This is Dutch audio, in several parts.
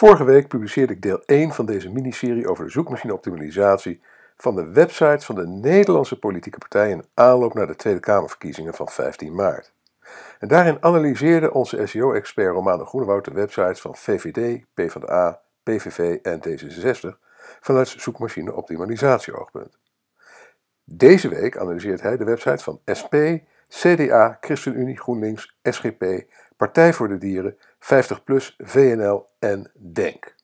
Vorige week publiceerde ik deel 1 van deze miniserie over de zoekmachine-optimalisatie van de websites van de Nederlandse politieke partijen in aanloop naar de Tweede Kamerverkiezingen van 15 maart. En daarin analyseerde onze SEO-expert Romano Groenewoud de websites van VVD, PvdA, PVV en D66 vanuit zoekmachine-optimalisatie-oogpunt. Deze week analyseert hij de website van SP, CDA, ChristenUnie, GroenLinks, SGP, Partij voor de Dieren, 50PLUS, VNL en DENK.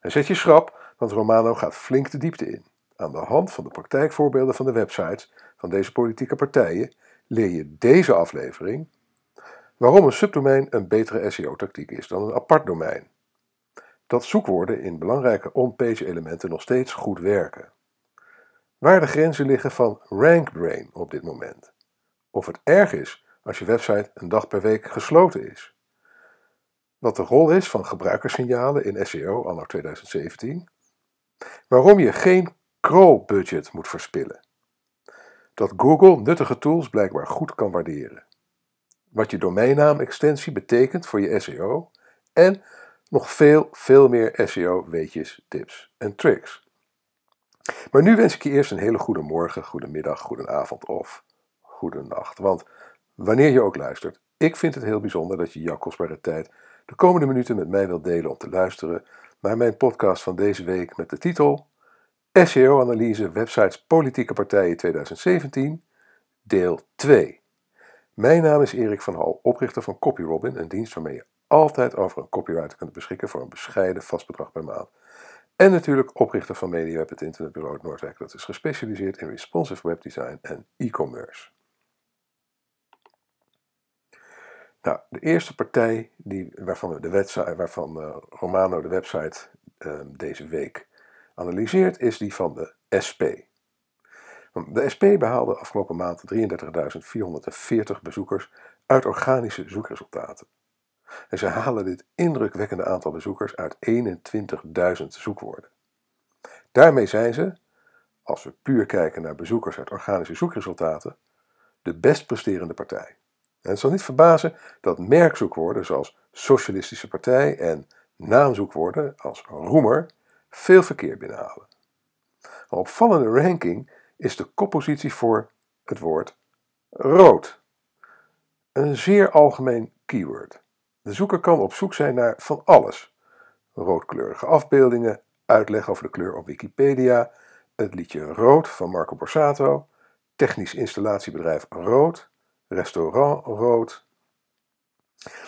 En zet je schrap, want Romano gaat flink de diepte in. Aan de hand van de praktijkvoorbeelden van de websites van deze politieke partijen leer je deze aflevering waarom een subdomein een betere SEO-tactiek is dan een apart domein. Dat zoekwoorden in belangrijke on-page elementen nog steeds goed werken. Waar de grenzen liggen van RankBrain op dit moment. Of het erg is als je website een dag per week gesloten is. Wat de rol is van gebruikerssignalen in SEO anno 2017. Waarom je geen crawl-budget moet verspillen. Dat Google nuttige tools blijkbaar goed kan waarderen. Wat je domeinnaam-extensie betekent voor je SEO. En nog veel, veel meer SEO-weetjes, tips en tricks. Maar nu wens ik je eerst een hele goede morgen, goede middag, goede avond of goede nacht. Want wanneer je ook luistert, ik vind het heel bijzonder dat je jouw kostbare tijd de komende minuten met mij wilt delen om te luisteren naar mijn podcast van deze week met de titel SEO-analyse websites politieke partijen 2017, deel 2. Mijn naam is Erik van Hal, oprichter van CopyRobin, een dienst waarmee je altijd over een copywriter kunt beschikken voor een bescheiden vast bedrag per maand. En natuurlijk oprichter van MediaWeb, het internetbureau Noordwijk, dat is gespecialiseerd in responsive webdesign en e-commerce. Nou, de eerste partij die, waarvan, de website, waarvan uh, Romano de website uh, deze week analyseert, is die van de SP. De SP behaalde afgelopen maand 33.440 bezoekers uit organische zoekresultaten. En ze halen dit indrukwekkende aantal bezoekers uit 21.000 zoekwoorden. Daarmee zijn ze, als we puur kijken naar bezoekers uit organische zoekresultaten, de best presterende partij. Het zal niet verbazen dat merkzoekwoorden zoals Socialistische Partij en naamzoekwoorden als roemer veel verkeer binnenhalen. Een opvallende ranking is de koppositie voor het woord rood. Een zeer algemeen keyword. De zoeker kan op zoek zijn naar van alles. Roodkleurige afbeeldingen, uitleg over de kleur op Wikipedia, het liedje Rood van Marco Borsato, technisch installatiebedrijf Rood, restaurant Rood.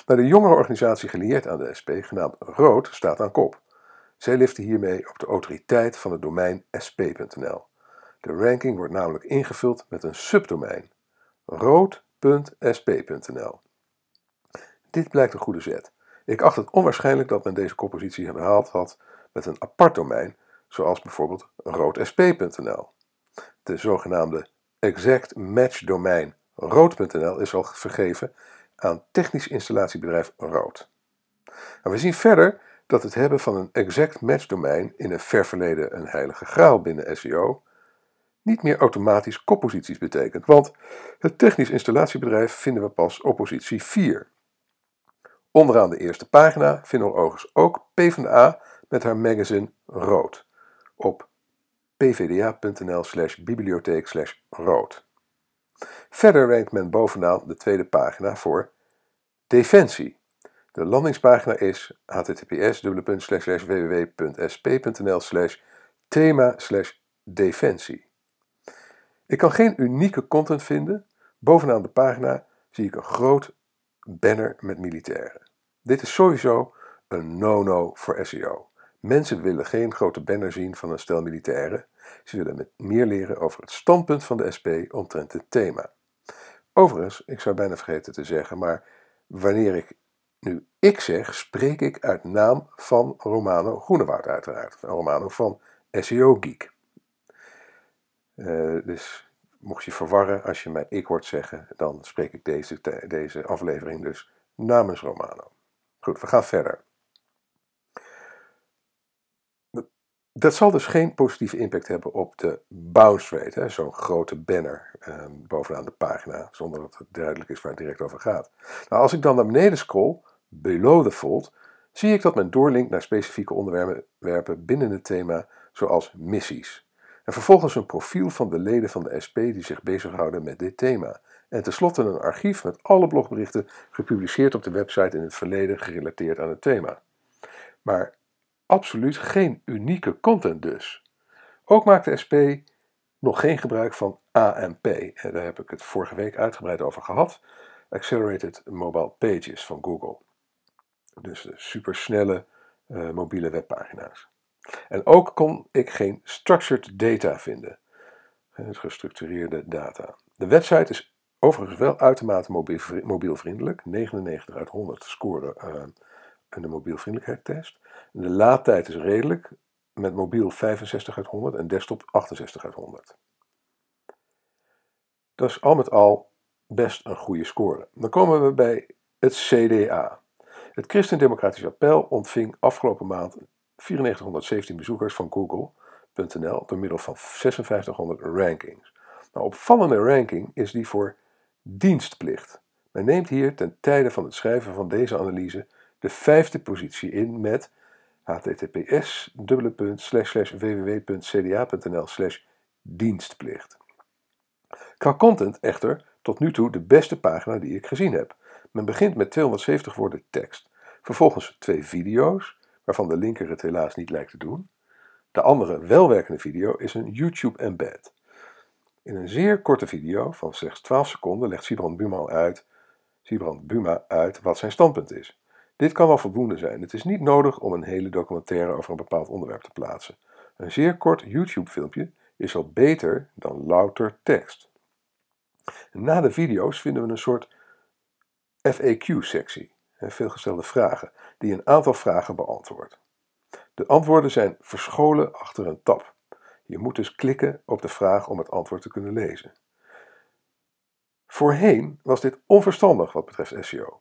Nou, de jongere organisatie gelieerd aan de SP, genaamd Rood, staat aan kop. Zij liften hiermee op de autoriteit van het domein sp.nl. De ranking wordt namelijk ingevuld met een subdomein, rood.sp.nl. Dit blijkt een goede zet. Ik acht het onwaarschijnlijk dat men deze compositie behaald had met een apart domein, zoals bijvoorbeeld roodsp.nl. De zogenaamde exact match domein rood.nl is al vergeven aan technisch installatiebedrijf Rood. we zien verder dat het hebben van een exact match domein in een ver verleden een heilige graal binnen SEO niet meer automatisch kopposities betekent, want het technisch installatiebedrijf vinden we pas op positie 4. Onderaan de eerste pagina vinden we overigens ook PvdA met haar magazine Rood op pvda.nl slash bibliotheek slash rood. Verder rankt men bovenaan de tweede pagina voor Defensie. De landingspagina is https www.sp.nl thema defensie. Ik kan geen unieke content vinden. Bovenaan de pagina zie ik een groot banner met militairen. Dit is sowieso een no-no voor SEO. Mensen willen geen grote banner zien van een stel militairen. Ze willen meer leren over het standpunt van de SP omtrent het thema. Overigens, ik zou bijna vergeten te zeggen, maar wanneer ik nu ik zeg, spreek ik uit naam van Romano Groenewoud uiteraard. Romano van SEO Geek. Uh, dus mocht je verwarren als je mij ik hoort zeggen, dan spreek ik deze, deze aflevering dus namens Romano. Goed, we gaan verder. Dat zal dus geen positieve impact hebben op de bounce rate, zo'n grote banner eh, bovenaan de pagina, zonder dat het duidelijk is waar het direct over gaat. Nou, als ik dan naar beneden scroll, below the fold, zie ik dat men doorlinkt naar specifieke onderwerpen binnen het thema, zoals missies. En vervolgens een profiel van de leden van de SP die zich bezighouden met dit thema. En tenslotte een archief met alle blogberichten gepubliceerd op de website in het verleden gerelateerd aan het thema. Maar absoluut geen unieke content dus. Ook maakt de SP nog geen gebruik van AMP. Daar heb ik het vorige week uitgebreid over gehad. Accelerated Mobile Pages van Google. Dus de supersnelle uh, mobiele webpagina's. En ook kon ik geen structured data vinden. Het gestructureerde data. De website is overigens wel uitermate mobielvriendelijk. 99 uit 100 scoren uh, de mobielvriendelijkheidstest. De laadtijd is redelijk, met mobiel 65 uit 100 en desktop 68 uit 100. Dat is al met al best een goede score. Dan komen we bij het CDA. Het Christendemocratisch Appel ontving afgelopen maand 9417 bezoekers van Google.nl door middel van 5600 rankings. Nou, opvallende ranking is die voor dienstplicht. Men neemt hier ten tijde van het schrijven van deze analyse de vijfde positie in met https www.cda.nl dienstplicht. Qua content echter tot nu toe de beste pagina die ik gezien heb. Men begint met 270 woorden tekst, vervolgens twee video's, waarvan de linker het helaas niet lijkt te doen. De andere welwerkende video is een YouTube embed. In een zeer korte video van slechts 12 seconden legt Sibrand Buma uit, Sibrand Buma uit wat zijn standpunt is. Dit kan wel voldoende zijn. Het is niet nodig om een hele documentaire over een bepaald onderwerp te plaatsen. Een zeer kort YouTube-filmpje is al beter dan louter tekst. Na de video's vinden we een soort FAQ-sectie, veelgestelde vragen, die een aantal vragen beantwoordt. De antwoorden zijn verscholen achter een tab. Je moet dus klikken op de vraag om het antwoord te kunnen lezen. Voorheen was dit onverstandig wat betreft SEO.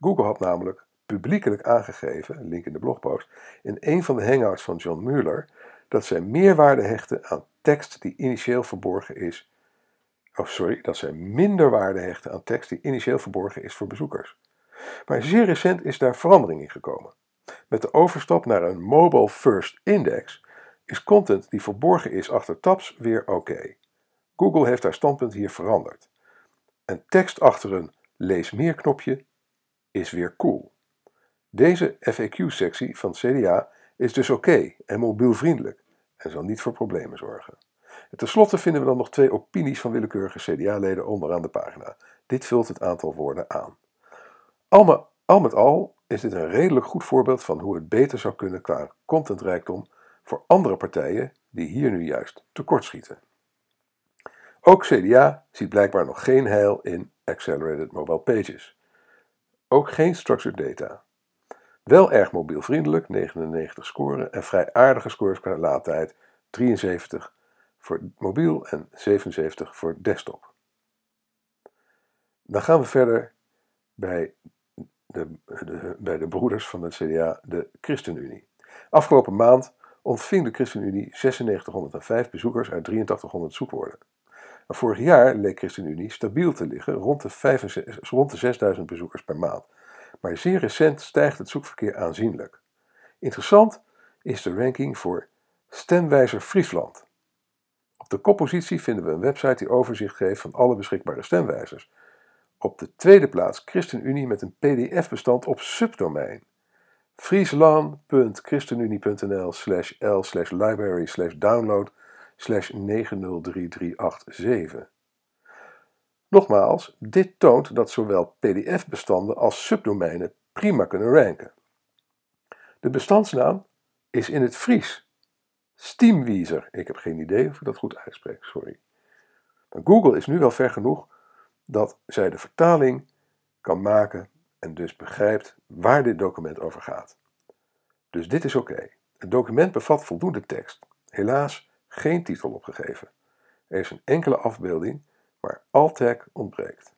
Google had namelijk publiekelijk aangegeven, link in de blogpost, in een van de hangouts van John Mueller, dat zij meer waarde hechten aan tekst die initieel verborgen is. Oh, sorry, dat zij minder waarde hechten aan tekst die initieel verborgen is voor bezoekers. Maar zeer recent is daar verandering in gekomen. Met de overstap naar een Mobile First Index is content die verborgen is achter tabs weer oké. Google heeft haar standpunt hier veranderd. En tekst achter een lees meer knopje is weer cool. Deze FAQ-sectie van CDA is dus oké en mobielvriendelijk en zal niet voor problemen zorgen. En tenslotte vinden we dan nog twee opinies van willekeurige CDA-leden onderaan de pagina. Dit vult het aantal woorden aan. Al, al met al is dit een redelijk goed voorbeeld van hoe het beter zou kunnen qua contentrijkdom voor andere partijen die hier nu juist tekortschieten. Ook CDA ziet blijkbaar nog geen heil in Accelerated Mobile Pages. Ook geen structured data. Wel erg mobielvriendelijk, 99 scoren en vrij aardige scores qua laadtijd, 73 voor mobiel en 77 voor desktop. Dan gaan we verder bij de, de, bij de broeders van het CDA, de ChristenUnie. Afgelopen maand ontving de ChristenUnie 9605 bezoekers uit 8300 zoekwoorden. Vorig jaar leek ChristenUnie stabiel te liggen rond de, 65, rond de 6000 bezoekers per maand maar zeer recent stijgt het zoekverkeer aanzienlijk. Interessant is de ranking voor Stemwijzer Friesland. Op de koppositie vinden we een website die overzicht geeft van alle beschikbare stemwijzers. Op de tweede plaats ChristenUnie met een pdf-bestand op subdomein. friesland.christenunie.nl l library download slash 903387. Nogmaals, dit toont dat zowel PDF-bestanden als subdomeinen prima kunnen ranken. De bestandsnaam is in het Fries. Steamwiezer. Ik heb geen idee of ik dat goed uitspreek, sorry. Maar Google is nu wel ver genoeg dat zij de vertaling kan maken en dus begrijpt waar dit document over gaat. Dus dit is oké. Het document bevat voldoende tekst. Helaas geen titel opgegeven. Er is een enkele afbeelding maar Altec ontbreekt.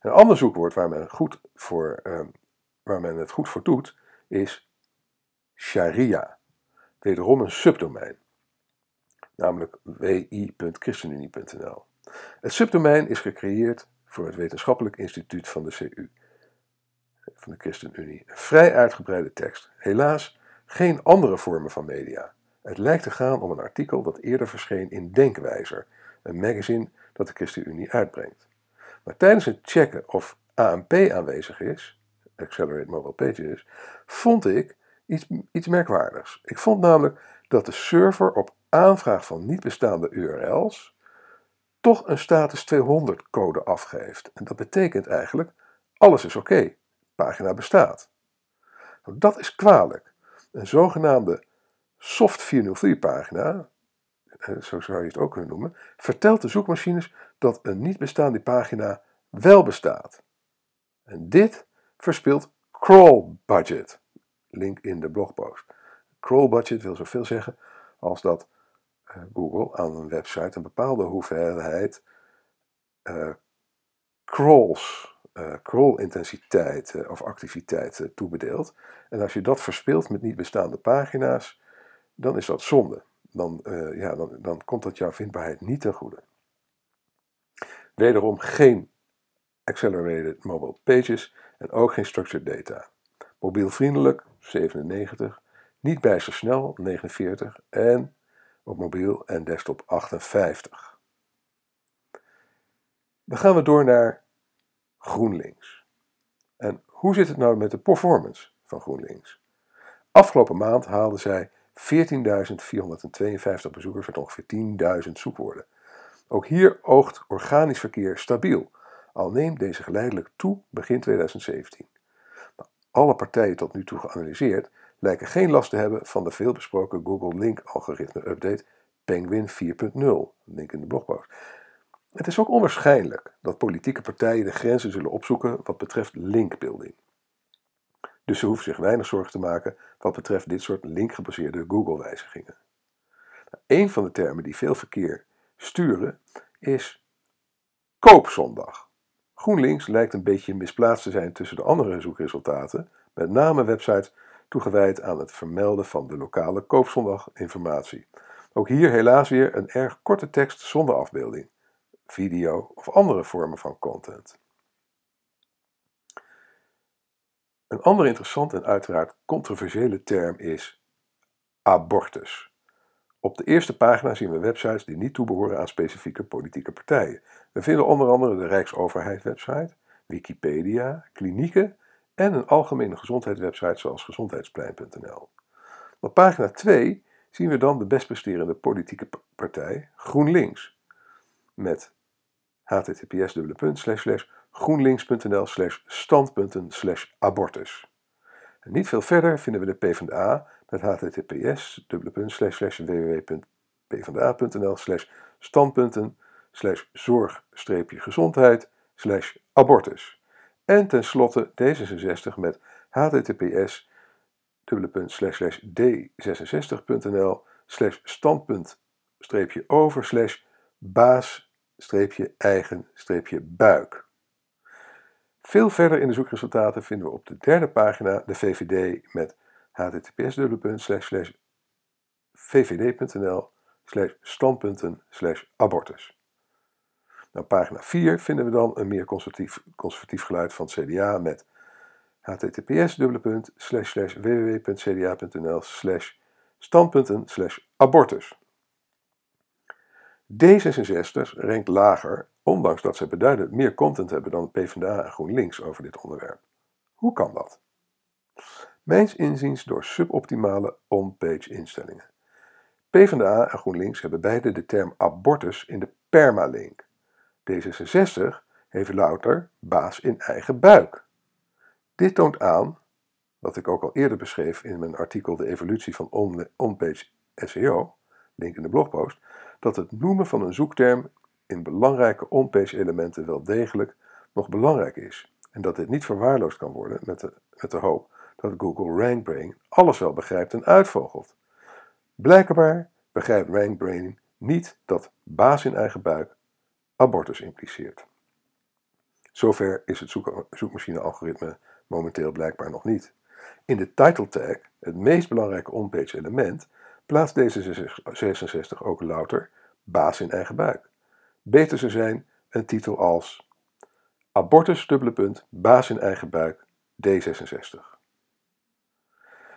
Een ander zoekwoord waar men, goed voor, uh, waar men het goed voor doet is Sharia. Wederom een subdomein, namelijk wi.christenunie.nl. Het subdomein is gecreëerd voor het Wetenschappelijk Instituut van de CU. van de ChristenUnie. Een vrij uitgebreide tekst. Helaas geen andere vormen van media. Het lijkt te gaan om een artikel dat eerder verscheen in Denkwijzer, een magazine dat de ChristenUnie uitbrengt. Maar tijdens het checken of ANP aanwezig is, Accelerate Mobile Pages, vond ik iets, iets merkwaardigs. Ik vond namelijk dat de server op aanvraag van niet bestaande URL's toch een status 200 code afgeeft. En dat betekent eigenlijk, alles is oké, pagina bestaat. Nou, dat is kwalijk. Een zogenaamde soft 403 pagina, zo zou je het ook kunnen noemen, vertelt de zoekmachines dat een niet bestaande pagina wel bestaat. En dit verspilt crawl budget. Link in de blogpost. Crawl budget wil zoveel zeggen als dat eh, Google aan een website een bepaalde hoeveelheid uh, crawls, crawl-intensiteit of activiteit toebedeelt. En als je dat verspeelt met niet bestaande pagina's, dan is dat zonde. Dan, ja, dan, dan komt dat jouw vindbaarheid niet ten goede. Wederom geen Accelerated Mobile Pages en ook geen Structured Data. Mobielvriendelijk 97, niet bijster snel 49 en op mobiel en desktop 58. Dan gaan we door naar GroenLinks. En hoe zit het nou met de performance van GroenLinks? Afgelopen maand haalden zij 14.452 bezoekers met ongeveer 10.000 zoekwoorden. Ook hier oogt organisch verkeer stabiel, al neemt deze geleidelijk toe begin 2017. alle partijen tot nu toe geanalyseerd lijken geen last te hebben van de veelbesproken Google Link algoritme update Penguin 4.0, link in de blogpost. Het is ook onwaarschijnlijk dat politieke partijen de grenzen zullen opzoeken wat betreft linkbuilding. Dus ze hoeven zich weinig zorgen te maken wat betreft dit soort linkgebaseerde Google-wijzigingen. Nou, een van de termen die veel verkeer sturen is koopzondag. GroenLinks lijkt een beetje misplaatst te zijn tussen de andere zoekresultaten, met name websites toegewijd aan het vermelden van de lokale koopzondaginformatie. Ook hier helaas weer een erg korte tekst zonder afbeelding, video of andere vormen van content. Een andere interessante en uiteraard controversiële term is abortus. Op de eerste pagina zien we websites die niet toebehoren aan specifieke politieke partijen. We vinden onder andere de Rijksoverheid website, Wikipedia, klinieken en een algemene gezondheidswebsite zoals gezondheidsplein.nl. Op pagina 2 zien we dan de best presterende politieke partij GroenLinks met https groenlinks.nl standpunten abortus. En niet veel verder vinden we de PvdA met https www.pvda.nl standpunten zorg-gezondheid abortus. En tenslotte D66 met https d66.nl slash standpunt over slash baas eigen buik. Veel verder in de zoekresultaten vinden we op de derde pagina de VVD met https vvd.nl standpunten abortus. Op pagina 4 vinden we dan een meer conservatief, conservatief geluid van het CDA met https www.cda.nl standpunten abortus. D66 rankt lager, ondanks dat ze beduidend meer content hebben dan PvdA en GroenLinks over dit onderwerp. Hoe kan dat? Mijns inziens door suboptimale on-page instellingen. PvdA en GroenLinks hebben beide de term abortus in de permalink. D66 heeft louter baas in eigen buik. Dit toont aan, wat ik ook al eerder beschreef in mijn artikel De evolutie van on-page SEO, link in de blogpost, dat het noemen van een zoekterm in belangrijke on-page elementen wel degelijk nog belangrijk is. En dat dit niet verwaarloosd kan worden met de, de hoop dat Google RankBrain alles wel begrijpt en uitvogelt. Blijkbaar begrijpt RankBrain niet dat baas in eigen buik abortus impliceert. Zover is het zoek zoekmachine-algoritme momenteel blijkbaar nog niet. In de title tag, het meest belangrijke onpage element, plaatst deze 66 ook louter baas in eigen buik. Beter zou zijn een titel als Abortus dubbele punt, baas in eigen buik, D66.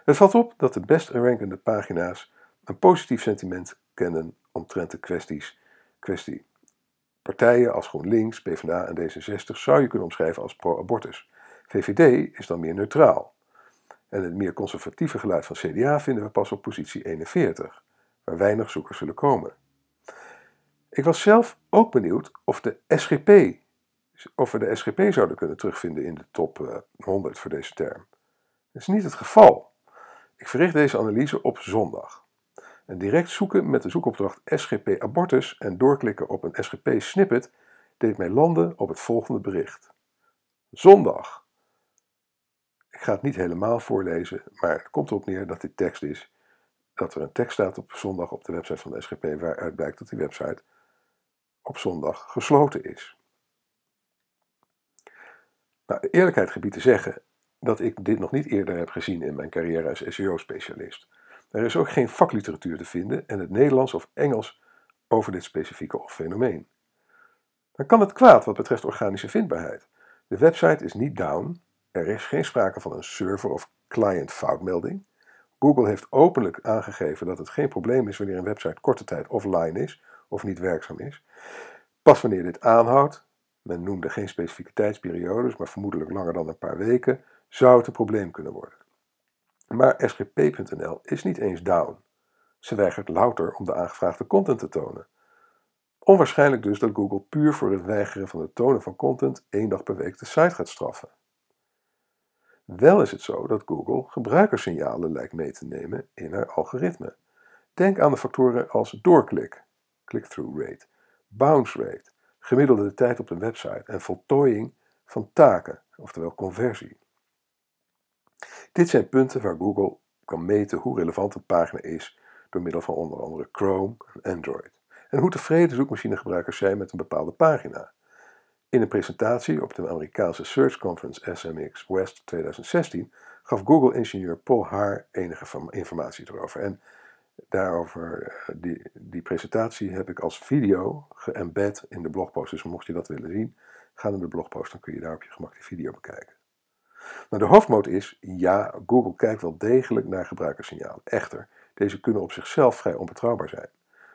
Het valt op dat de best rankende pagina's een positief sentiment kennen omtrent de kwesties, kwestie. Partijen als GroenLinks, PvdA en D66 zou je kunnen omschrijven als pro-abortus. VVD is dan meer neutraal. En het meer conservatieve geluid van CDA vinden we pas op positie 41, waar weinig zoekers zullen komen. Ik was zelf ook benieuwd of de SGP, of we de SGP zouden kunnen terugvinden in de top 100 eh, voor deze term. Dat is niet het geval. Ik verricht deze analyse op zondag. En direct zoeken met de zoekopdracht SGP abortus en doorklikken op een SGP snippet deed mij landen op het volgende bericht. Zondag. Ik ga het niet helemaal voorlezen, maar het komt erop neer dat dit tekst is. Dat er een tekst staat op zondag op de website van de SGP waaruit blijkt dat die website op zondag gesloten is. Nou, de eerlijkheid gebied te zeggen dat ik dit nog niet eerder heb gezien in mijn carrière als SEO-specialist. Er is ook geen vakliteratuur te vinden in het Nederlands of Engels over dit specifieke fenomeen. Dan kan het kwaad wat betreft organische vindbaarheid. De website is niet down, er is geen sprake van een server- of client foutmelding. Google heeft openlijk aangegeven dat het geen probleem is wanneer een website korte tijd offline is of niet werkzaam is. Pas wanneer dit aanhoudt, men noemde geen specifieke tijdsperiodes, maar vermoedelijk langer dan een paar weken, zou het een probleem kunnen worden. Maar sgp.nl is niet eens down. Ze weigert louter om de aangevraagde content te tonen. Onwaarschijnlijk dus dat Google puur voor het weigeren van het tonen van content één dag per week de site gaat straffen. Wel is het zo dat Google gebruikerssignalen lijkt mee te nemen in haar algoritme. Denk aan de factoren als doorklik, click-through rate, bounce rate, gemiddelde tijd op een website en voltooiing van taken, oftewel conversie. Dit zijn punten waar Google kan meten hoe relevant een pagina is door middel van onder andere Chrome en Android. En hoe tevreden zoekmachinegebruikers zijn met een bepaalde pagina. In een presentatie op de Amerikaanse Search Conference SMX West 2016 gaf Google-ingenieur Paul Haar enige informatie erover. En daarover, eh, die, die presentatie heb ik als video geëmbed in de blogpost. Dus mocht je dat willen zien, ga naar de blogpost, dan kun je daar op je gemak die video bekijken. Nou, de hoofdmoot is, ja, Google kijkt wel degelijk naar gebruikerssignalen. Echter, deze kunnen op zichzelf vrij onbetrouwbaar zijn.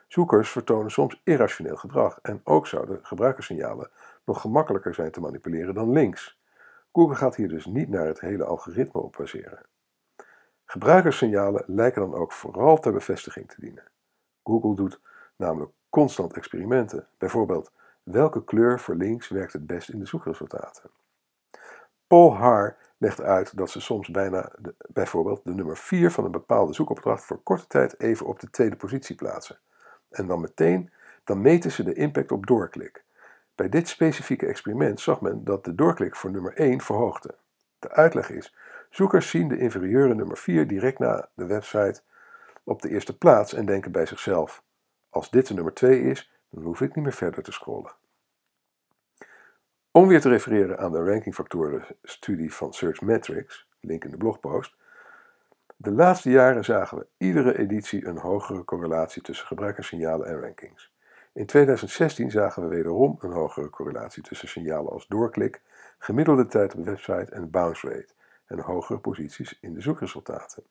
Zoekers vertonen soms irrationeel gedrag en ook zouden gebruikerssignalen nog gemakkelijker zijn te manipuleren dan links. Google gaat hier dus niet naar het hele algoritme op baseren. Gebruikerssignalen lijken dan ook vooral ter bevestiging te dienen. Google doet namelijk constant experimenten. Bijvoorbeeld, welke kleur voor links werkt het best in de zoekresultaten? Paul Haar legt uit dat ze soms bijna bijvoorbeeld de nummer 4 van een bepaalde zoekopdracht voor korte tijd even op de tweede positie plaatsen. En dan meteen, dan meten ze de impact op doorklik. Bij dit specifieke experiment zag men dat de doorklik voor nummer 1 verhoogde. De uitleg is, zoekers zien de inferieure nummer 4 direct na de website op de eerste plaats en denken bij zichzelf, als dit de nummer 2 is, dan hoef ik niet meer verder te scrollen. Om weer te refereren aan de rankingfactoren-studie van Searchmetrics, link in de blogpost. De laatste jaren zagen we iedere editie een hogere correlatie tussen gebruikerssignalen en rankings. In 2016 zagen we wederom een hogere correlatie tussen signalen als doorklik, gemiddelde tijd op de website en bounce rate en hogere posities in de zoekresultaten.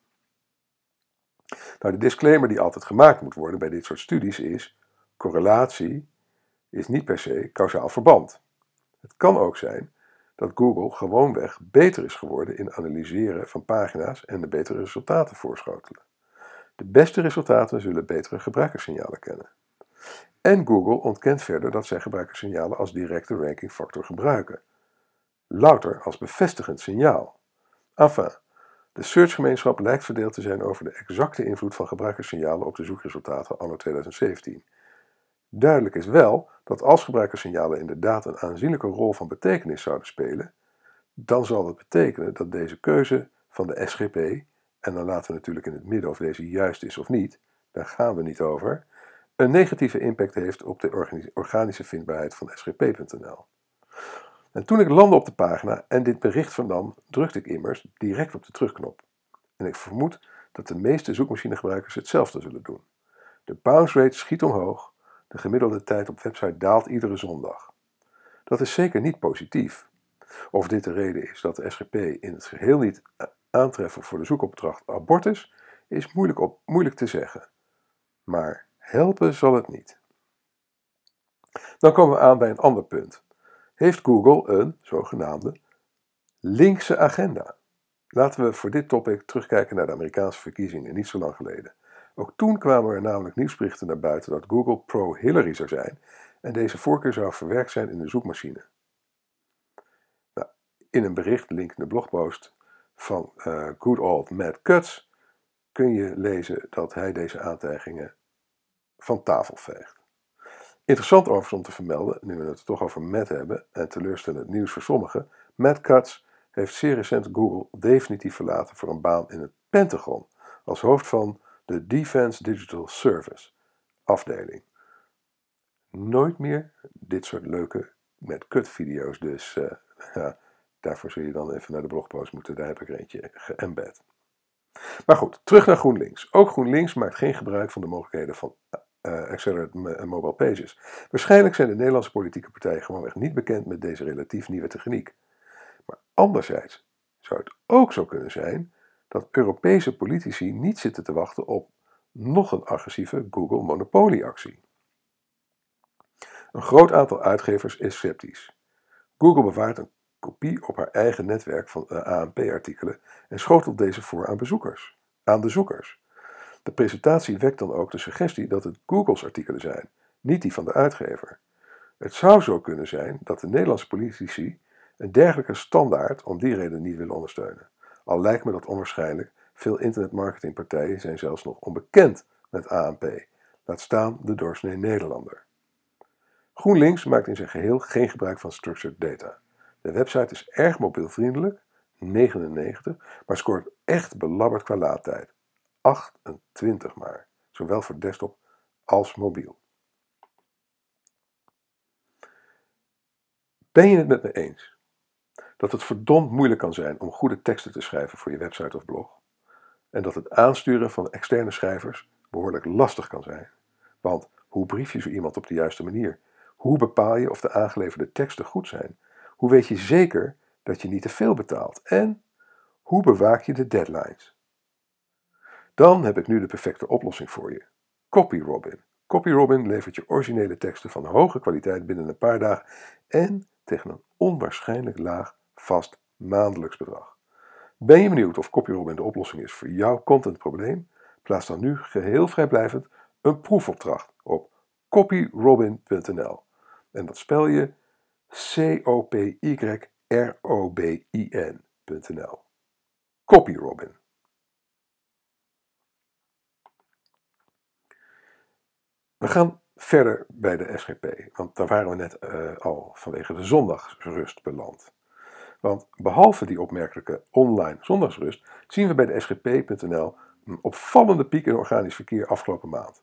Nou, de disclaimer die altijd gemaakt moet worden bij dit soort studies is: correlatie is niet per se kausaal verband. Het kan ook zijn dat Google gewoonweg beter is geworden in analyseren van pagina's en de betere resultaten voorschotelen. De beste resultaten zullen betere gebruikerssignalen kennen. En Google ontkent verder dat zij gebruikerssignalen als directe rankingfactor gebruiken. Louter als bevestigend signaal. Enfin, de searchgemeenschap lijkt verdeeld te zijn over de exacte invloed van gebruikerssignalen op de zoekresultaten anno 2017. Duidelijk is wel dat als gebruikerssignalen inderdaad een aanzienlijke rol van betekenis zouden spelen, dan zal dat betekenen dat deze keuze van de SGP, en dan laten we natuurlijk in het midden of deze juist is of niet, daar gaan we niet over, een negatieve impact heeft op de organische vindbaarheid van sgp.nl. En toen ik landde op de pagina en dit bericht vernam, drukte ik immers direct op de terugknop. En ik vermoed dat de meeste zoekmachinegebruikers hetzelfde zullen doen. De bounce rate schiet omhoog, de gemiddelde tijd op website daalt iedere zondag. Dat is zeker niet positief. Of dit de reden is dat de SGP in het geheel niet aantreffen voor de zoekopdracht abortus, is moeilijk, op, moeilijk te zeggen. Maar helpen zal het niet. Dan komen we aan bij een ander punt. Heeft Google een zogenaamde linkse agenda? Laten we voor dit topic terugkijken naar de Amerikaanse verkiezingen niet zo lang geleden. Ook toen kwamen er namelijk nieuwsberichten naar buiten dat Google pro-Hillary zou zijn en deze voorkeur zou verwerkt zijn in de zoekmachine. Nou, in een bericht, link in de blogpost van uh, good old Matt Cutts, kun je lezen dat hij deze aantijgingen van tafel veegt. Interessant overigens om te vermelden, nu we het toch over Matt hebben en teleurstellend nieuws voor sommigen, Matt Cutts heeft zeer recent Google definitief verlaten voor een baan in het Pentagon als hoofd van de Defense Digital Service afdeling. Nooit meer dit soort leuke met cut video's, dus ja, daarvoor zul je dan even naar de blogpost moeten, daar heb ik er eentje geëmbed. Maar goed, terug naar GroenLinks. Ook GroenLinks maakt geen gebruik van de mogelijkheden van uh, Accelerated Mobile Pages. Waarschijnlijk zijn de Nederlandse politieke partijen gewoonweg niet bekend met deze relatief nieuwe techniek. Maar anderzijds zou het ook zo kunnen zijn dat Europese politici niet zitten te wachten op nog een agressieve Google-monopolieactie. Een groot aantal uitgevers is sceptisch. Google bewaart een kopie op haar eigen netwerk van eh, ANP-artikelen en schotelt deze voor aan bezoekers, aan de zoekers. De presentatie wekt dan ook de suggestie dat het Google's artikelen zijn, niet die van de uitgever. Het zou zo kunnen zijn dat de Nederlandse politici een dergelijke standaard om die reden niet willen ondersteunen. Al lijkt me dat onwaarschijnlijk, veel internetmarketingpartijen zijn zelfs nog onbekend met ANP, laat staan de doorsnee Nederlander. GroenLinks maakt in zijn geheel geen gebruik van structured data. De website is erg mobielvriendelijk, 99, maar scoort echt belabberd qua laadtijd. 28 maar, zowel voor desktop als mobiel. Ben je het met me eens dat het verdomd moeilijk kan zijn om goede teksten te schrijven voor je website of blog? En dat het aansturen van externe schrijvers behoorlijk lastig kan zijn? Want hoe brief je zo iemand op de juiste manier? Hoe bepaal je of de aangeleverde teksten goed zijn? Hoe weet je zeker dat je niet te veel betaalt? En hoe bewaak je de deadlines? Dan heb ik nu de perfecte oplossing voor je. CopyRobin. CopyRobin levert je originele teksten van hoge kwaliteit binnen een paar dagen en tegen een onwaarschijnlijk laag vast maandelijks bedrag. Ben je benieuwd of CopyRobin de oplossing is voor jouw contentprobleem? Plaats dan nu geheel vrijblijvend een proefopdracht op copyrobin.nl. En dat spel je C-O-P-Y-R-O-B-I-N.nl. CopyRobin. We gaan verder bij de SGP, want daar waren we net uh, al vanwege de zondagsrust beland. Want behalve die opmerkelijke online zondagsrust zien we bij de SGP.nl een opvallende piek in organisch verkeer afgelopen maand.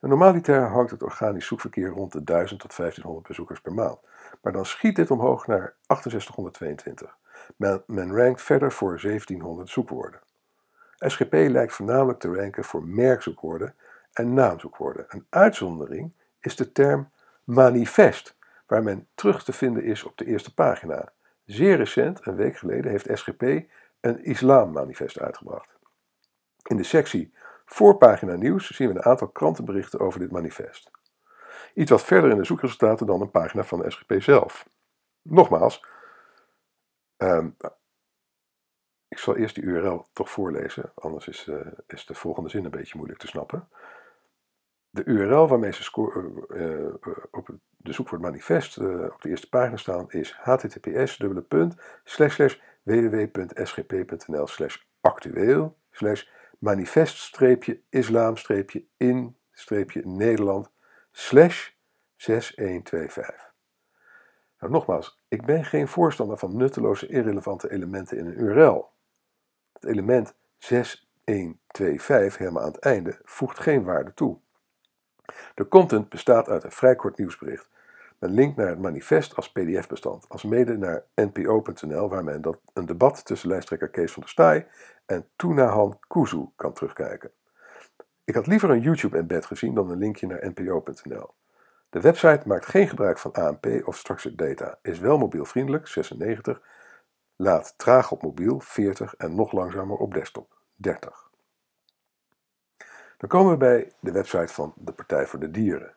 normaliter hangt het organisch zoekverkeer rond de 1000 tot 1500 bezoekers per maand. Maar dan schiet dit omhoog naar 6822. Men, men rankt verder voor 1700 zoekwoorden. SGP lijkt voornamelijk te ranken voor merkzoekwoorden en naamzoekwoorden. Een uitzondering is de term manifest, waar men terug te vinden is op de eerste pagina. Zeer recent, een week geleden, heeft SGP een islammanifest uitgebracht. In de sectie Voorpagina nieuws zien we een aantal krantenberichten over dit manifest. Iets wat verder in de zoekresultaten dan een pagina van de SGP zelf. Nogmaals, ehm, ik zal eerst die URL toch voorlezen, anders is, uh, is de volgende zin een beetje moeilijk te snappen. De URL waarmee ze uh, op de zoekwoord manifest op de eerste pagina staan is https www.sgp.nl actueel manifest-islam-in-nederland 6125. Nou, nogmaals, ik ben geen voorstander van nutteloze irrelevante elementen in een URL. Het element 6125 helemaal aan het einde voegt geen waarde toe. De content bestaat uit een vrij kort nieuwsbericht. Een link naar het manifest als pdf-bestand, als mede naar npo.nl waar men dat een debat tussen lijsttrekker Kees van der Staaij en Tunahan Kuzu kan terugkijken. Ik had liever een YouTube-embed gezien dan een linkje naar npo.nl. De website maakt geen gebruik van ANP of structured data, is wel mobielvriendelijk 96, laat traag op mobiel 40 en nog langzamer op desktop 30. Dan komen we bij de website van de Partij voor de Dieren.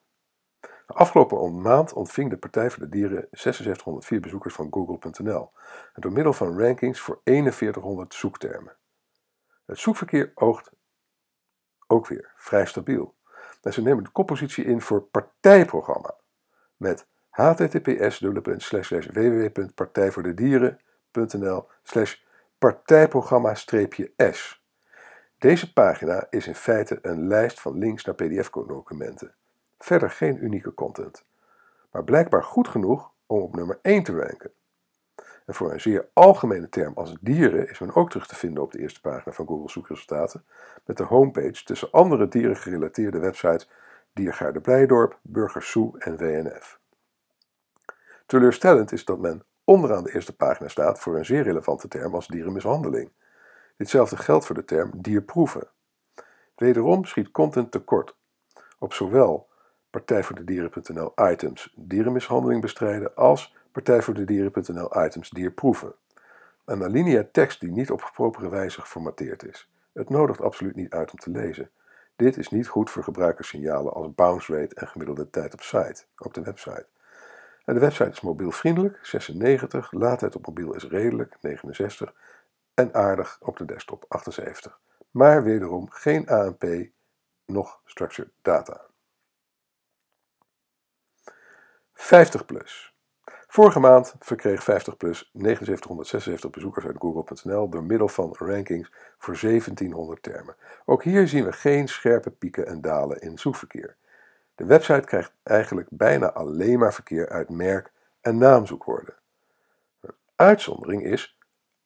De afgelopen maand ontving de Partij voor de Dieren 7604 bezoekers van Google.nl en door middel van rankings voor 4100 zoektermen. Het zoekverkeer oogt ook weer vrij stabiel. En ze nemen de koppositie in voor partijprogramma met https www.partijvoordedieren.nl partijprogramma-s. Deze pagina is in feite een lijst van links naar pdf-documenten. Verder geen unieke content. Maar blijkbaar goed genoeg om op nummer 1 te ranken. En voor een zeer algemene term als dieren is men ook terug te vinden op de eerste pagina van Google zoekresultaten met de homepage tussen andere dierengerelateerde websites Diergaarde Blijdorp, Burgers en WNF. Teleurstellend is dat men onderaan de eerste pagina staat voor een zeer relevante term als dierenmishandeling. Ditzelfde geldt voor de term dierproeven. Wederom schiet content tekort op zowel partijvoordedieren.nl items dierenmishandeling bestrijden als partijvoordedieren.nl items dierproeven. Een alinea tekst die niet op propere wijze geformateerd is. Het nodigt absoluut niet uit om te lezen. Dit is niet goed voor gebruikerssignalen als bounce rate en gemiddelde tijd op site, op de website. En de website is mobielvriendelijk, 96, laadtijd op mobiel is redelijk, 69 en aardig op de desktop, 78. Maar wederom geen ANP, nog structured data. 50 plus. Vorige maand verkreeg 50 plus 7976 bezoekers uit Google.nl door middel van rankings voor 1700 termen. Ook hier zien we geen scherpe pieken en dalen in zoekverkeer. De website krijgt eigenlijk bijna alleen maar verkeer uit merk- en naamzoekwoorden. Een uitzondering is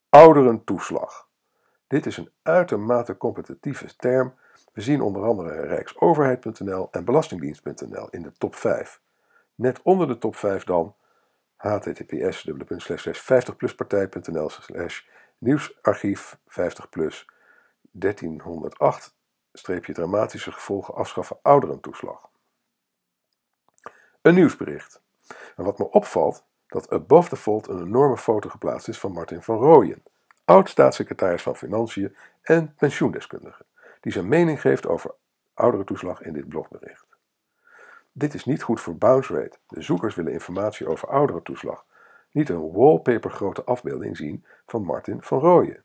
ouderentoeslag. Dit is een uitermate competitieve term. We zien onder andere rijksoverheid.nl en belastingdienst.nl in de top 5. Net onder de top 5 dan https 50pluspartij.nl slash nieuwsarchief 50 plus 1308 dramatische gevolgen afschaffen ouderentoeslag. Een nieuwsbericht. En wat me opvalt, dat above the fold een enorme foto geplaatst is van Martin van Rooyen, oud-staatssecretaris van Financiën en pensioendeskundige, die zijn mening geeft over ouderentoeslag in dit blogbericht. Dit is niet goed voor bounce rate. De zoekers willen informatie over ouderentoeslag, niet een wallpapergrote afbeelding zien van Martin van Rooyen.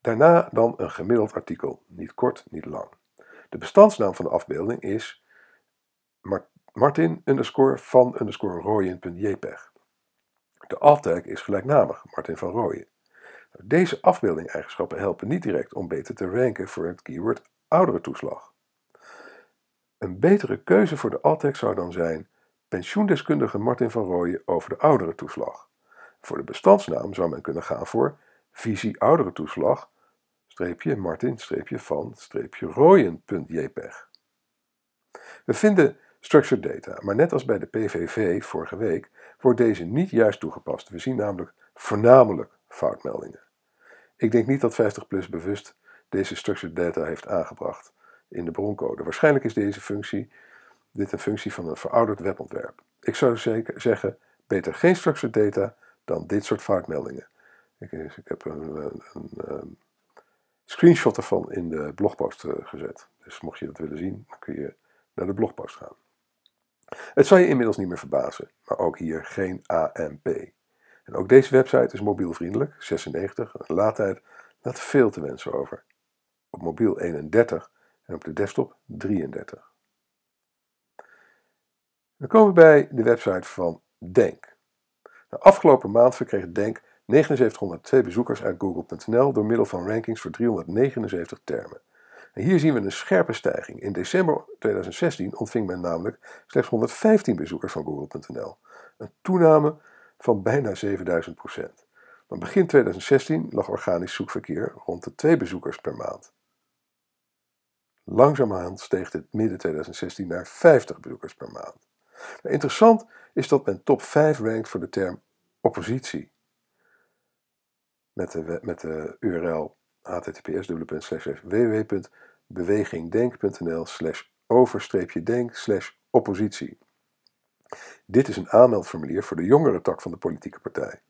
Daarna dan een gemiddeld artikel, niet kort, niet lang. De bestandsnaam van de afbeelding is Martin underscore van underscore Rooyen.jpg. De alt is gelijknamig, Martin van Rooyen. Deze afbeelding-eigenschappen helpen niet direct om beter te ranken voor het keyword ouderentoeslag. Een betere keuze voor de alt zou dan zijn pensioendeskundige Martin van Rooyen over de ouderentoeslag. Voor de bestandsnaam zou men kunnen gaan voor visie ouderentoeslag, streepje Martin, streepje van, streepje Rooyen.jpg. We vinden structured data, maar net als bij de PVV vorige week wordt deze niet juist toegepast. We zien namelijk voornamelijk foutmeldingen. Ik denk niet dat 50PLUS bewust deze structured data heeft aangebracht in de broncode. Waarschijnlijk is deze functie dit een functie van een verouderd webontwerp. Ik zou zeker zeggen, beter geen structured data dan dit soort foutmeldingen. Ik, ik heb een, een, een, screenshot ervan in de blogpost eh, gezet. Dus mocht je dat willen zien, dan kun je naar de blogpost gaan. Het zal je inmiddels niet meer verbazen, maar ook hier geen AMP. En ook deze website is mobielvriendelijk, 96, een laadtijd laat veel te wensen over. Op mobiel 31 en op de desktop 33. Dan komen we bij de website van Denk. De afgelopen maand verkreeg Denk 7902 bezoekers uit Google.nl door middel van rankings voor 379 termen. Hier zien we een scherpe stijging. In december 2016 ontving men namelijk slechts 115 bezoekers van Google.nl. Een toename van bijna 7000 procent. Maar begin 2016 lag organisch zoekverkeer rond de 2 bezoekers per maand. Langzaamaan steeg dit midden 2016 naar 50 bezoekers per maand. Maar interessant is dat men top 5 rankt voor de term oppositie. Met de, met de URL https www.bewegingdenk.nl slash over-denk slash oppositie. Dit is een aanmeldformulier voor de jongere tak van de politieke partij.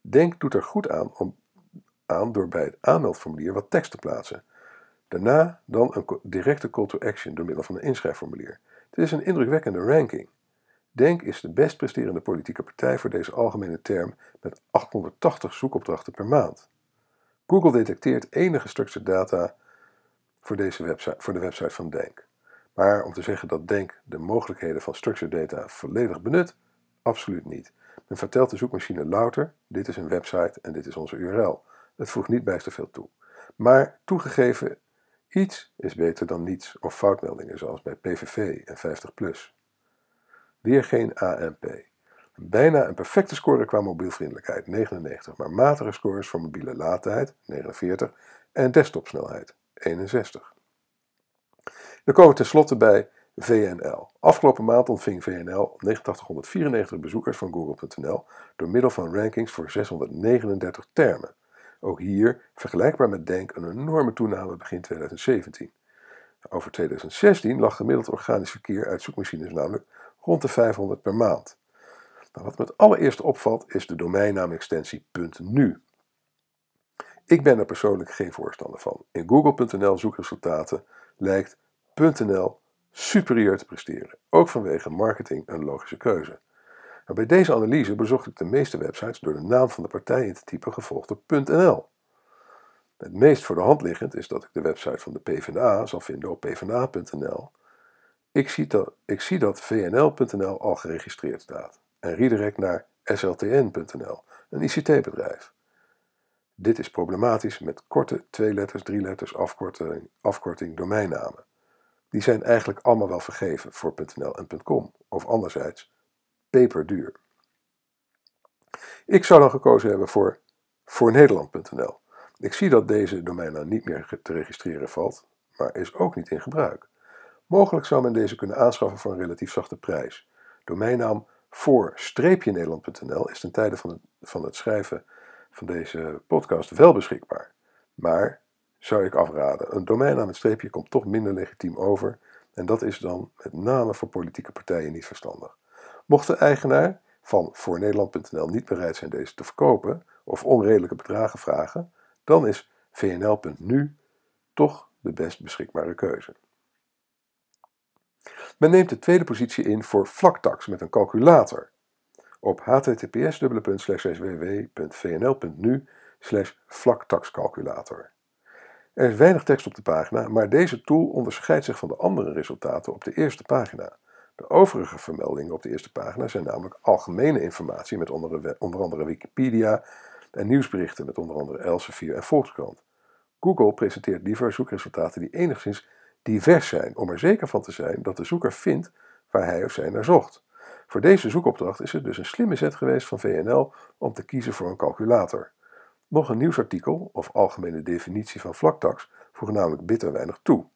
Denk doet er goed aan, om, aan door bij het aanmeldformulier wat tekst te plaatsen. Daarna dan een directe call to action door middel van een inschrijfformulier. Dit is een indrukwekkende ranking. Denk is de best presterende politieke partij voor deze algemene term met 880 zoekopdrachten per maand. Google detecteert enige structured data voor, deze website, voor de website van Denk. Maar om te zeggen dat Denk de mogelijkheden van structured data volledig benut, absoluut niet. Men vertelt de zoekmachine louter, dit is een website en dit is onze URL. Het voegt niet bijster veel toe. Maar toegegeven, iets is beter dan niets of foutmeldingen zoals bij PVV en 50PLUS. Weer geen ANP. Bijna een perfecte score qua mobielvriendelijkheid, 99, maar matige scores voor mobiele laadtijd, 49, en desktopsnelheid, 61. Dan komen we tenslotte bij VNL. Afgelopen maand ontving VNL 8994 bezoekers van Google.nl door middel van rankings voor 639 termen. Ook hier, vergelijkbaar met Denk, een enorme toename begin 2017. Over 2016 lag gemiddeld organisch verkeer uit zoekmachines namelijk rond de 500 per maand. Nou, wat me het allereerst opvalt is de domeinnaamextensie .nu. Ik ben er persoonlijk geen voorstander van. In Google.nl zoekresultaten lijkt .nl superieur te presteren, ook vanwege marketing een logische keuze. Maar bij deze analyse bezocht ik de meeste websites door de naam van de partij in te typen gevolgd door .nl. Het meest voor de hand liggend is dat ik de website van de PvdA zal vinden op pvda.nl. Ik zie dat, ik zie dat vnl.nl al geregistreerd staat en redirect naar sltn.nl, een ICT-bedrijf. Dit is problematisch met korte twee letters, drie letters afkorting, afkorting domeinnamen. Die zijn eigenlijk allemaal wel vergeven voor .nl en .com, of anderzijds peperduur. Ik zou dan gekozen hebben voor voornederland.nl. Ik zie dat deze domeinnaam niet meer te registreren valt, maar is ook niet in gebruik. Mogelijk zou men deze kunnen aanschaffen voor een relatief zachte prijs. Domeinnaam voor-nederland.nl is ten tijde van het, van het schrijven van deze podcast wel beschikbaar. Maar, zou ik afraden, een domeinnaam met streepje komt toch minder legitiem over en dat is dan met name voor politieke partijen niet verstandig. Mocht de eigenaar van voornederland.nl niet bereid zijn deze te verkopen of onredelijke bedragen vragen, dan is vnl.nu toch de best beschikbare keuze. Men neemt de tweede positie in voor vlaktax met een calculator. Op https://www.vnl.nu vlaktaxcalculator. Er is weinig tekst op de pagina, maar deze tool onderscheidt zich van de andere resultaten op de eerste pagina. De overige vermeldingen op de eerste pagina zijn namelijk algemene informatie met onder andere Wikipedia en nieuwsberichten met onder andere Elsevier en Volkskrant. Google presenteert liever zoekresultaten die enigszins divers zijn, om er zeker van te zijn dat de zoeker vindt waar hij of zij naar zocht. Voor deze zoekopdracht is het dus een slimme zet geweest van VNL om te kiezen voor een calculator. Nog een nieuwsartikel, of algemene definitie van vlaktax, voegt namelijk bitter weinig toe.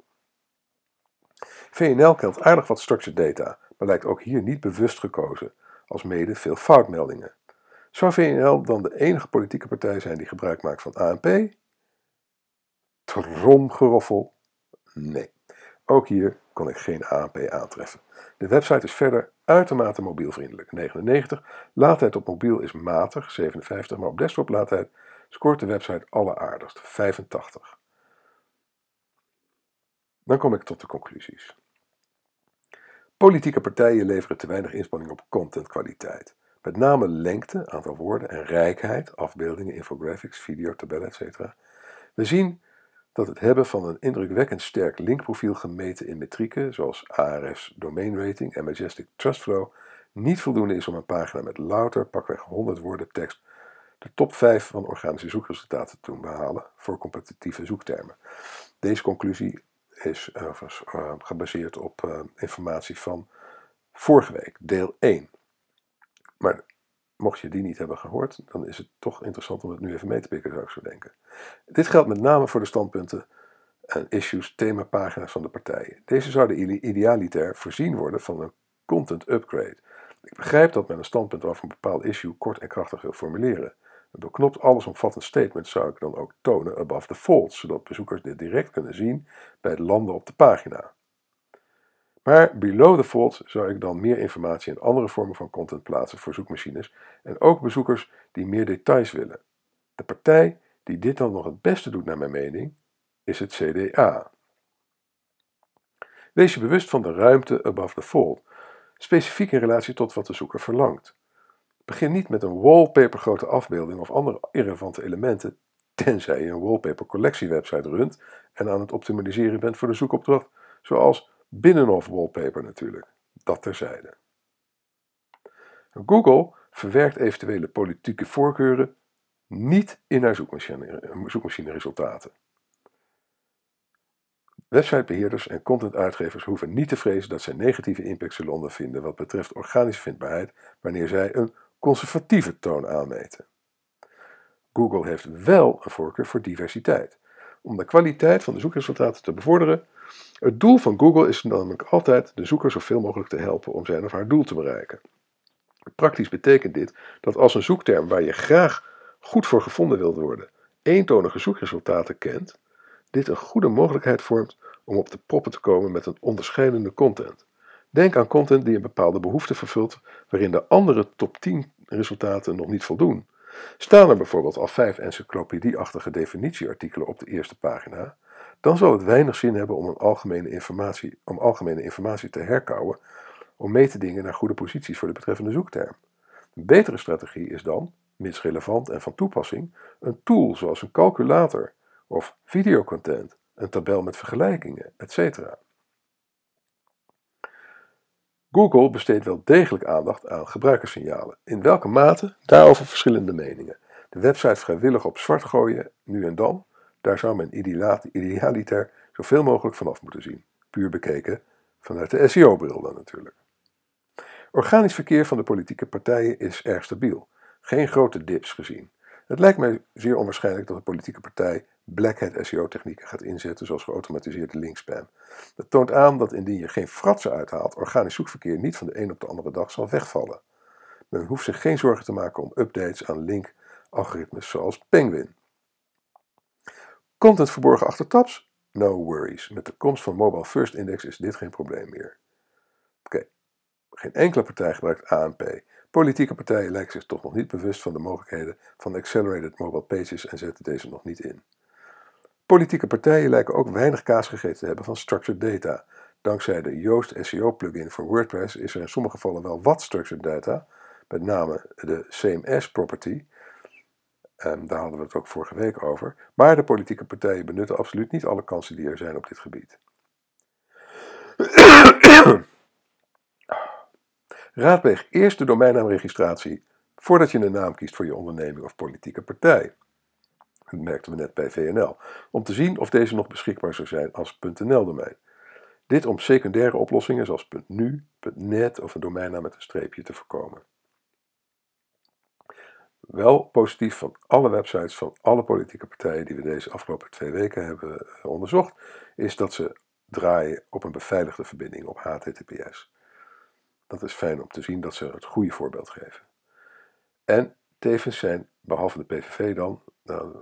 VNL kent aardig wat structured data, maar lijkt ook hier niet bewust gekozen, als mede veel foutmeldingen. Zou VNL dan de enige politieke partij zijn die gebruik maakt van ANP? Tromgeroffel? Nee. Ook hier kon ik geen ANP aantreffen. De website is verder uitermate mobielvriendelijk. 99. Laadtijd op mobiel is matig, 57, maar op desktop laadtijd scoort de website alleraardigst, 85. Dan kom ik tot de conclusies. Politieke partijen leveren te weinig inspanning op contentkwaliteit. Met name lengte, aantal woorden en rijkheid, afbeeldingen, infographics, video, tabellen, etc. We zien dat het hebben van een indrukwekkend sterk linkprofiel gemeten in metrieken zoals Ahrefs domain rating en Majestic Trust Flow niet voldoende is om een pagina met louter pakweg 100 woorden tekst de top 5 van organische zoekresultaten te doen behalen voor competitieve zoektermen. Deze conclusie is uh, gebaseerd op uh, informatie van vorige week, deel 1. Maar mocht je die niet hebben gehoord, dan is het toch interessant om het nu even mee te pikken, zou ik zo denken. Dit geldt met name voor de standpunten en issues, themapagina's van de partijen. Deze zouden idealiter voorzien worden van een content upgrade. Ik begrijp dat men een standpunt over een bepaald issue kort en krachtig wil formuleren. Een beknopt allesomvattend statement zou ik dan ook tonen above the fold, zodat bezoekers dit direct kunnen zien bij het landen op de pagina. Maar below the fold zou ik dan meer informatie en andere vormen van content plaatsen voor zoekmachines en ook bezoekers die meer details willen. De partij die dit dan nog het beste doet naar mijn mening, is het CDA. Wees je bewust van de ruimte above the fold, specifiek in relatie tot wat de zoeker verlangt. Begin niet met een wallpapergrote afbeelding of andere irrelevante elementen, tenzij je een wallpaper collectiewebsite runt en aan het optimaliseren bent voor de zoekopdracht, zoals Binnenhof wallpaper natuurlijk. Dat terzijde. Google verwerkt eventuele politieke voorkeuren niet in haar zoekmachine, zoekmachine resultaten. Websitebeheerders en contentuitgevers hoeven niet te vrezen dat zij negatieve impact zullen ondervinden wat betreft organische vindbaarheid wanneer zij een conservatieve toon aanmeten. Google heeft wel een voorkeur voor diversiteit. Om de kwaliteit van de zoekresultaten te bevorderen, het doel van Google is namelijk altijd de zoeker zoveel mogelijk te helpen om zijn of haar doel te bereiken. Praktisch betekent dit dat als een zoekterm waar je graag goed voor gevonden wilt worden, eentonige zoekresultaten kent, dit een goede mogelijkheid vormt om op de proppen te komen met een onderscheidende content. Denk aan content die een bepaalde behoefte vervult, waarin de andere top 10 resultaten nog niet voldoen. Staan er bijvoorbeeld al vijf encyclopedieachtige definitieartikelen op de eerste pagina, dan zal het weinig zin hebben om, een algemene, informatie, om algemene informatie te herkouwen om mee te dingen naar goede posities voor de betreffende zoekterm. Een betere strategie is dan, mits relevant en van toepassing, een tool zoals een calculator of videocontent, een tabel met vergelijkingen, etc. Google besteedt wel degelijk aandacht aan gebruikerssignalen. In welke mate? Daarover verschillende meningen. De website vrijwillig op zwart gooien, nu en dan, daar zou men idealiter zoveel mogelijk vanaf moeten zien. Puur bekeken vanuit de SEO-bril dan natuurlijk. Organisch verkeer van de politieke partijen is erg stabiel. Geen grote dips gezien. Het lijkt mij zeer onwaarschijnlijk dat een politieke partij black hat SEO-technieken gaat inzetten, zoals geautomatiseerde linkspam. Dat toont aan dat indien je geen fratsen uithaalt, organisch zoekverkeer niet van de een op de andere dag zal wegvallen. Men hoeft zich geen zorgen te maken om updates aan link-algoritmes zoals Penguin. Content verborgen achter tabs? No worries. Met de komst van Mobile First Index is dit geen probleem meer. Oké, geen enkele partij gebruikt ANP. Politieke partijen lijken zich toch nog niet bewust van de mogelijkheden van Accelerated Mobile Pages en zetten deze nog niet in. Politieke partijen lijken ook weinig kaas gegeten te hebben van structured data. Dankzij de Yoast SEO plugin voor WordPress is er in sommige gevallen wel wat structured data, met name de CMS property. En daar hadden we het ook vorige week over. Maar de politieke partijen benutten absoluut niet alle kansen die er zijn op dit gebied. Raadpleeg eerst de domeinnaamregistratie voordat je een naam kiest voor je onderneming of politieke partij. Dat merkten we net bij VNL. Om te zien of deze nog beschikbaar zou zijn als .nl-domein. Dit om secundaire oplossingen zoals .nu, .net of een domeinnaam met een streepje te voorkomen. Wel positief van alle websites van alle politieke partijen die we deze afgelopen twee weken hebben eh, onderzocht, is dat ze draaien op een beveiligde verbinding op HTTPS. Dat is fijn om te zien dat ze het goede voorbeeld geven. En tevens zijn, behalve de PVV dan, nou,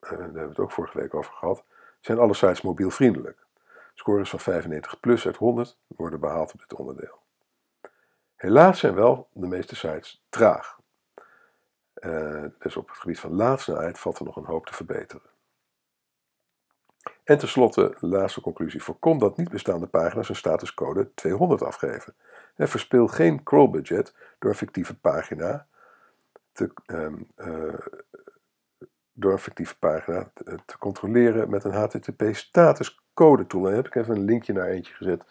daar hebben we het ook vorige week over gehad, zijn alle sites mobielvriendelijk. Scores van 95 plus uit 100 worden behaald op dit onderdeel. Helaas zijn wel de meeste sites traag. Uh, dus op het gebied van laadsnelheid valt er nog een hoop te verbeteren. En tenslotte, laatste conclusie. Voorkom dat niet bestaande pagina's een statuscode 200 afgeven. En verspil geen crawlbudget door fictieve pagina te, door een fictieve pagina te, controleren met een HTTP statuscode tool. En daar heb ik even een linkje naar eentje gezet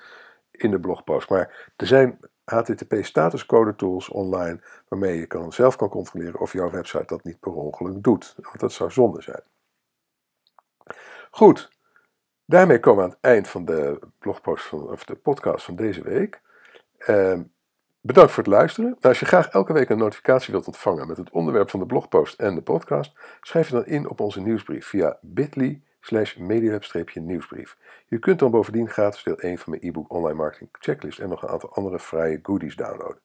in de blogpost. Maar er zijn HTTP statuscode tools online waarmee je kan, zelf kan controleren of jouw website dat niet per ongeluk doet. Want dat zou zonde zijn. Goed, daarmee komen we aan het eind van de blogpost van, of de podcast van deze week. Uh, bedankt voor het luisteren. Nou, als je graag elke week een notificatie wilt ontvangen met het onderwerp van de blogpost en de podcast, schrijf je dan in op onze nieuwsbrief via bit.ly slash nieuwsbrief Je kunt dan bovendien gratis deel 1 van mijn e-book Online Marketing Checklist en nog een aantal andere vrije goodies downloaden.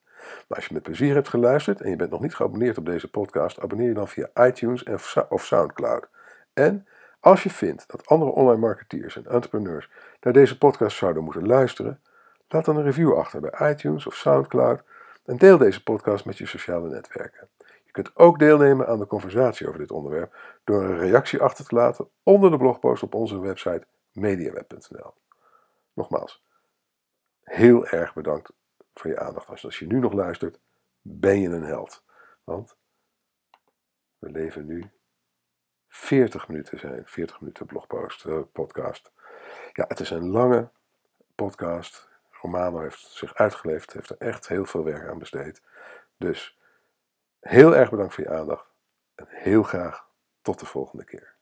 Maar als je met plezier hebt geluisterd en je bent nog niet geabonneerd op deze podcast, abonneer je dan via iTunes of Soundcloud. En als je vindt dat andere online marketeers en entrepreneurs naar deze podcast zouden moeten luisteren, Laat dan een review achter bij iTunes of SoundCloud en deel deze podcast met je sociale netwerken. Je kunt ook deelnemen aan de conversatie over dit onderwerp door een reactie achter te laten onder de blogpost op onze website mediaweb.nl. Nogmaals, heel erg bedankt voor je aandacht. Als je nu nog luistert, ben je een held. Want we leven nu 40 minuten zijn, 40 minuten blogpost, uh, podcast. Ja, het is een lange podcast. Romano heeft zich uitgeleefd, heeft er echt heel veel werk aan besteed. Dus heel erg bedankt voor je aandacht en heel graag tot de volgende keer.